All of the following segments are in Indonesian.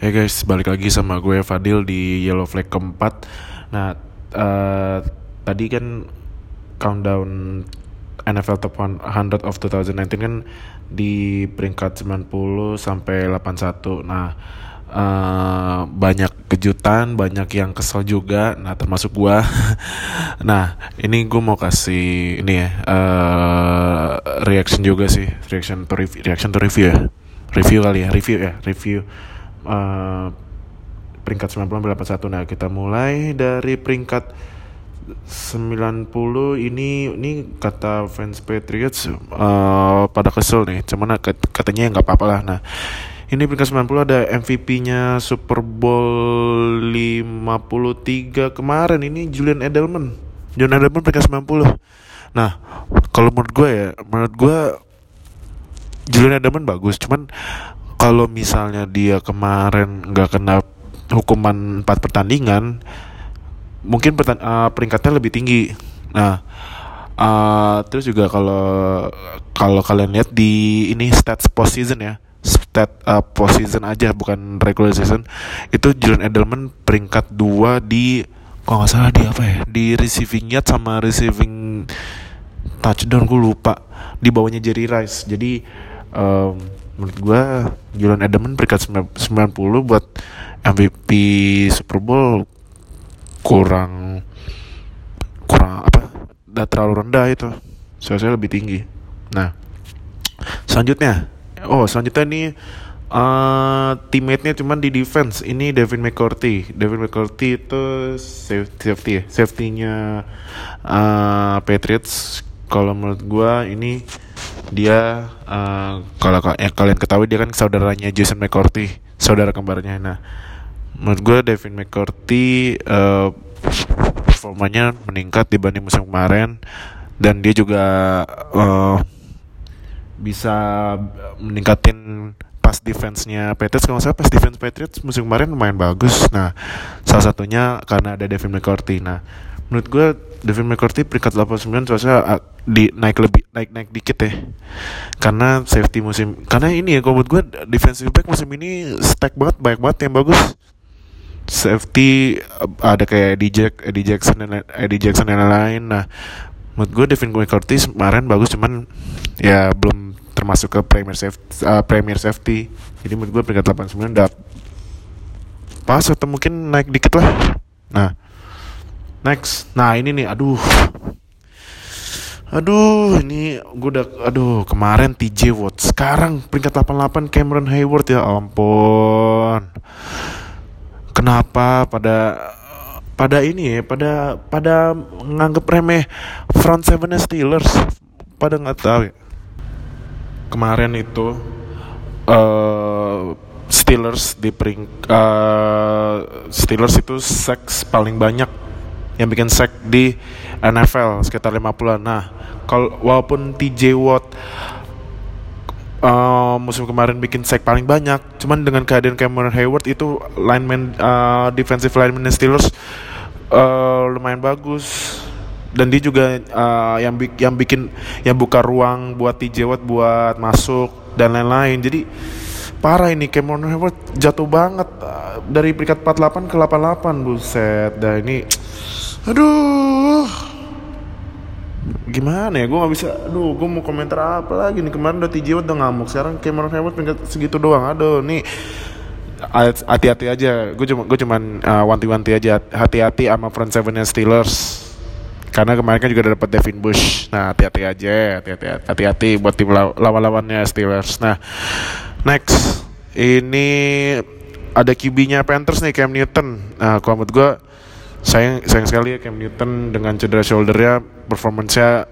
Hey guys, balik lagi sama gue Fadil di Yellow Flag keempat. Nah, uh, tadi kan countdown NFL Top 100 of 2019 kan di peringkat 90 sampai 81. Nah, uh, banyak kejutan, banyak yang kesel juga. Nah, termasuk gue. nah, ini gue mau kasih ini ya uh, reaction juga sih, reaction to review, reaction to review ya, review kali ya, review ya, review uh, peringkat 90 81 nah kita mulai dari peringkat 90 ini ini kata fans Patriots uh, pada kesel nih. Cuman katanya nggak apa-apa lah. Nah ini peringkat 90 ada MVP-nya Super Bowl 53 kemarin. Ini Julian Edelman. Julian Edelman peringkat 90 nah kalau menurut gue ya menurut gue Julian Edelman bagus. Cuman kalau misalnya dia kemarin nggak kena hukuman empat pertandingan mungkin pertan uh, peringkatnya lebih tinggi. Nah uh, terus juga kalau kalau kalian lihat di ini stats post season ya stat uh, post season aja bukan regular season itu Julian Edelman peringkat dua di kalau nggak salah di apa ya di receiving yard sama receiving touchdown gue lupa. Di bawahnya Jerry Rice. Jadi um, menurut gue Julian Edelman peringkat 90 buat MVP Super Bowl kurang kurang apa udah terlalu rendah itu. Saya lebih tinggi. Nah selanjutnya. Oh selanjutnya nih uh, teammate-nya cuman di defense. Ini Devin McCourty. Devin McCourty itu safety ya. Safety-nya uh, Patriots. Kalau menurut gue ini dia uh, kalau ya, kalian ketahui dia kan saudaranya Jason McCourty saudara kembarnya. Nah menurut gue Devin McCourty uh, performanya meningkat dibanding musim kemarin. Dan dia juga uh, bisa meningkatin pas defense-nya Patriots. Kalau saya pas defense Patriots musim kemarin lumayan bagus. Nah salah satunya karena ada Devin McCourty. Nah menurut gue Devin McCourty peringkat 89 soalnya di naik lebih naik naik dikit ya. Karena safety musim karena ini ya kalau menurut gue defensive back musim ini stack banget banyak banget yang bagus. Safety ada kayak Eddie Jack Eddie Jackson dan Eddie Jackson dan lain-lain. Nah menurut gue Devin McCourty kemarin bagus cuman ya belum termasuk ke premier safety uh, premier safety. Jadi menurut gue peringkat 89 udah pas atau mungkin naik dikit lah. Nah Next. Nah ini nih, aduh. Aduh, ini gue udah, aduh kemarin TJ Watt, sekarang peringkat 88 Cameron Hayward ya ampun. Kenapa pada pada ini ya, pada pada nganggep remeh front seven Steelers, pada nggak tahu ya. Kemarin itu uh, Steelers di pering uh, Steelers itu seks paling banyak yang bikin sack di NFL sekitar 50-an. Nah, kalau walaupun TJ Watt uh, musim kemarin bikin sack paling banyak, cuman dengan keadaan Cameron Hayward itu lineman uh, defensive lineman Steelers uh, lumayan bagus dan dia juga uh, yang bi yang bikin yang buka ruang buat TJ Watt buat masuk dan lain-lain. Jadi parah ini Cameron Hayward jatuh banget dari peringkat 48 ke 88 buset. Dan ini aduh. Gimana ya? Gue nggak bisa aduh gue mau komentar apa lagi nih? Kemarin udah TJ udah ngamuk sekarang Cameron Hayward peringkat segitu doang. Aduh nih. Hati-hati aja. Gue cuma gue cuman uh, wanti-wanti aja. Hati-hati sama front sevennya Steelers. Karena kemarin kan juga udah dapat Devin Bush. Nah hati-hati aja. Hati-hati hati-hati buat tim lawan-lawannya Steelers. Nah next. Ini ada QB-nya Panthers nih Cam Newton. Nah kalau menurut gue sayang sayang sekali ya Cam Newton dengan cedera shouldernya performance-nya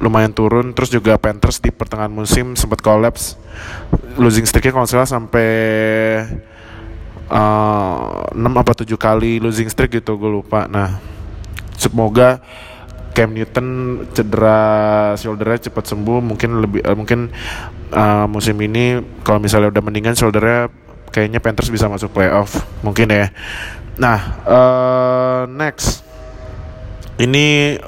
lumayan turun. Terus juga Panthers di pertengahan musim sempat collapse. Losing streaknya kalau salah sampai uh, 6 apa 7 kali losing streak gitu gue lupa. Nah semoga Cam Newton cedera shouldernya cepat sembuh. Mungkin lebih uh, mungkin uh, musim ini kalau misalnya udah mendingan shouldernya kayaknya Panthers bisa masuk playoff. Mungkin ya Nah, uh, next. Ini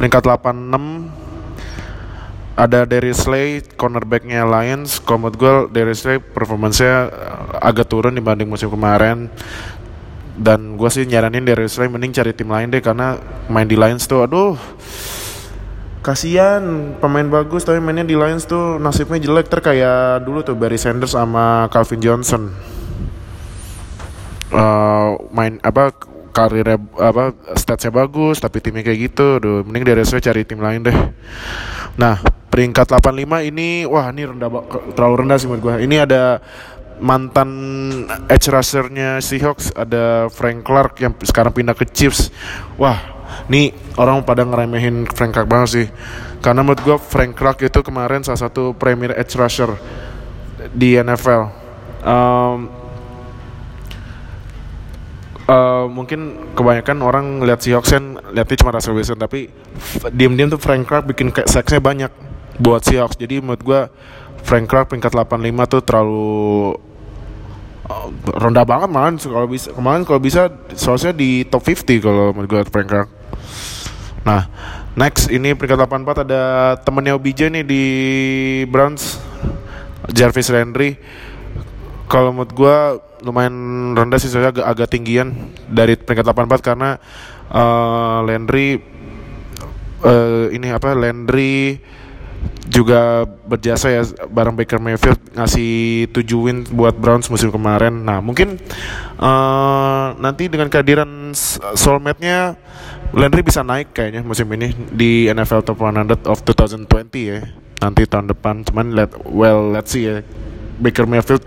peringkat 86 ada Darius Slay cornerbacknya Lions. Menurut gue Darius Slay performancenya agak turun dibanding musim kemarin. Dan gue sih nyaranin Darius Slay mending cari tim lain deh karena main di Lions tuh aduh. Kasihan pemain bagus tapi mainnya di Lions tuh nasibnya jelek. Ter kayak dulu tuh Barry Sanders sama Calvin Johnson uh, main apa karirnya apa statsnya bagus tapi timnya kayak gitu. Duh, mending dari saya cari tim lain deh. Nah peringkat 85 ini wah ini rendah terlalu rendah sih menurut gue ini ada mantan edge rushernya Seahawks ada Frank Clark yang sekarang pindah ke Chiefs. Wah ini orang pada ngeremehin Frank Clark banget sih. Karena menurut gue Frank Clark itu kemarin salah satu premier edge rusher di NFL um, uh, mungkin kebanyakan orang lihat Seahawks kan lihatnya cuma Russell Wilson tapi diam-diam tuh Frank Clark bikin seksnya banyak buat Seahawks. Jadi menurut gue Frank Clark peringkat 85 tuh terlalu uh, rendah banget malah kalau bisa kemarin kalau bisa soalnya di top 50 kalau menurut gue Frank Clark. Nah next ini peringkat 84 ada temennya OBJ nih di Browns Jarvis Landry kalau menurut gue lumayan rendah sih saya agak, agak tinggian dari peringkat 84 karena uh, Landry uh, ini apa Landry juga berjasa ya bareng Baker Mayfield ngasih 7 win buat Browns musim kemarin. Nah mungkin uh, nanti dengan kehadiran soulmate-nya Landry bisa naik kayaknya musim ini di NFL Top 100 of 2020 ya nanti tahun depan. Cuman let well let's see ya Baker Mayfield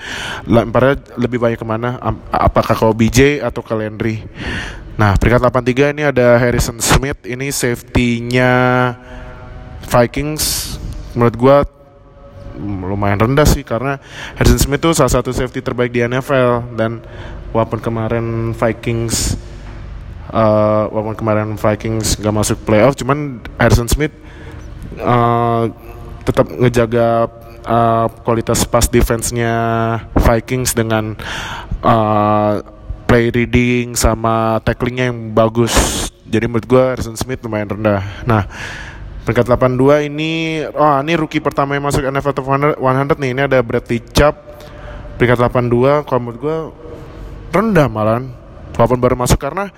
lemparnya lebih banyak ke mana? Apakah ke OBJ atau ke Landry? Nah peringkat 83 ini ada Harrison Smith. Ini safety-nya Vikings. Menurut gue lumayan rendah sih karena Harrison Smith tuh salah satu safety terbaik di NFL dan walaupun kemarin Vikings uh, walaupun kemarin Vikings gak masuk playoff cuman Harrison Smith uh, tetap ngejaga uh, kualitas pass defense-nya Vikings dengan uh, play reading sama tacklingnya yang bagus. Jadi menurut gue Harrison Smith lumayan rendah. Nah, peringkat 82 ini oh ini rookie pertama yang masuk NFL Top 100, 100 nih. Ini ada Bradley Chubb peringkat 82 kalau menurut gue rendah malah walaupun baru masuk karena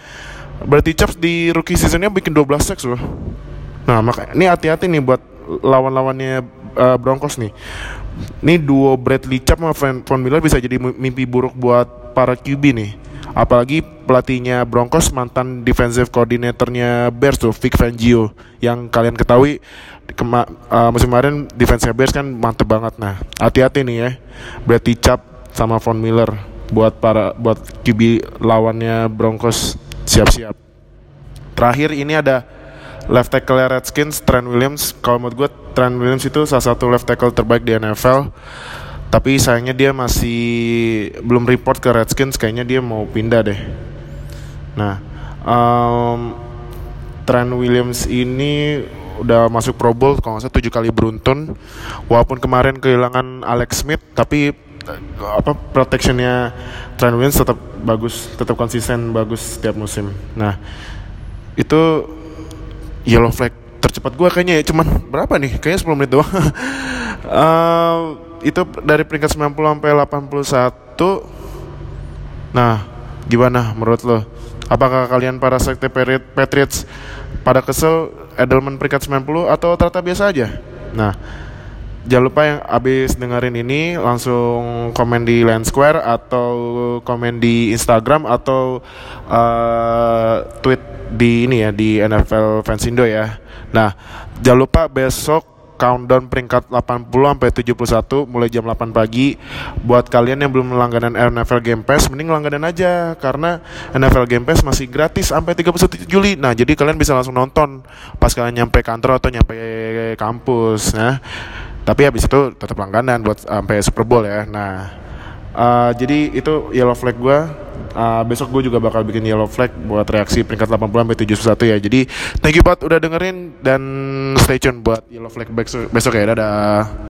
Bradley Chubb di rookie seasonnya bikin 12 sacks loh. Nah, makanya ini hati-hati nih buat lawan-lawannya uh, Broncos nih. Ini duo Bradley Chubb sama Von Miller bisa jadi mimpi buruk buat para QB nih. Apalagi pelatihnya Broncos mantan defensive coordinatornya Bears tuh Vic Fangio. Yang kalian ketahui kema uh, musim kemarin defense Bears kan mantep banget. Nah hati-hati nih ya berarti cap sama Von Miller buat para buat QB lawannya Broncos siap-siap. Terakhir ini ada left tackle Redskins Trent Williams. Kalau menurut gue Trent Williams itu salah satu left tackle terbaik di NFL tapi sayangnya dia masih belum report ke Redskins. Kayaknya dia mau pindah deh. Nah um, Trent Williams ini udah masuk Pro Bowl kalau nggak salah tujuh kali beruntun. Walaupun kemarin kehilangan Alex Smith tapi apa protectionnya Trent Williams tetap bagus tetap konsisten bagus setiap musim. Nah itu yellow flag tercepat gue kayaknya ya cuman berapa nih? Kayaknya 10 menit doang. Uh, itu dari peringkat 90 sampai 81 nah gimana menurut lo? Apakah kalian para sekte Patriots pada kesel Edelman peringkat 90 atau ternyata biasa aja? Nah jangan lupa yang abis dengerin ini langsung komen di Land Square atau komen di Instagram atau uh, tweet di ini ya di NFL Fansindo ya nah jangan lupa besok countdown peringkat 80 sampai 71 mulai jam 8 pagi. Buat kalian yang belum langganan NFL Game Pass, mending langganan aja karena NFL Game Pass masih gratis sampai 31 Juli. Nah, jadi kalian bisa langsung nonton pas kalian nyampe kantor atau nyampe kampus nah. Tapi habis itu tetap langganan buat sampai Super Bowl ya. Nah, uh, jadi itu yellow flag gue uh, besok gue juga bakal bikin yellow flag buat reaksi peringkat 80 sampai 71 ya. Jadi thank you banget udah dengerin dan stay tune buat yellow flag besok, besok ya. Dadah.